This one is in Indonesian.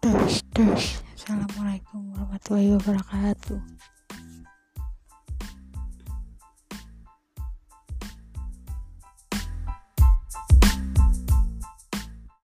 tes tes assalamualaikum warahmatullahi wabarakatuh.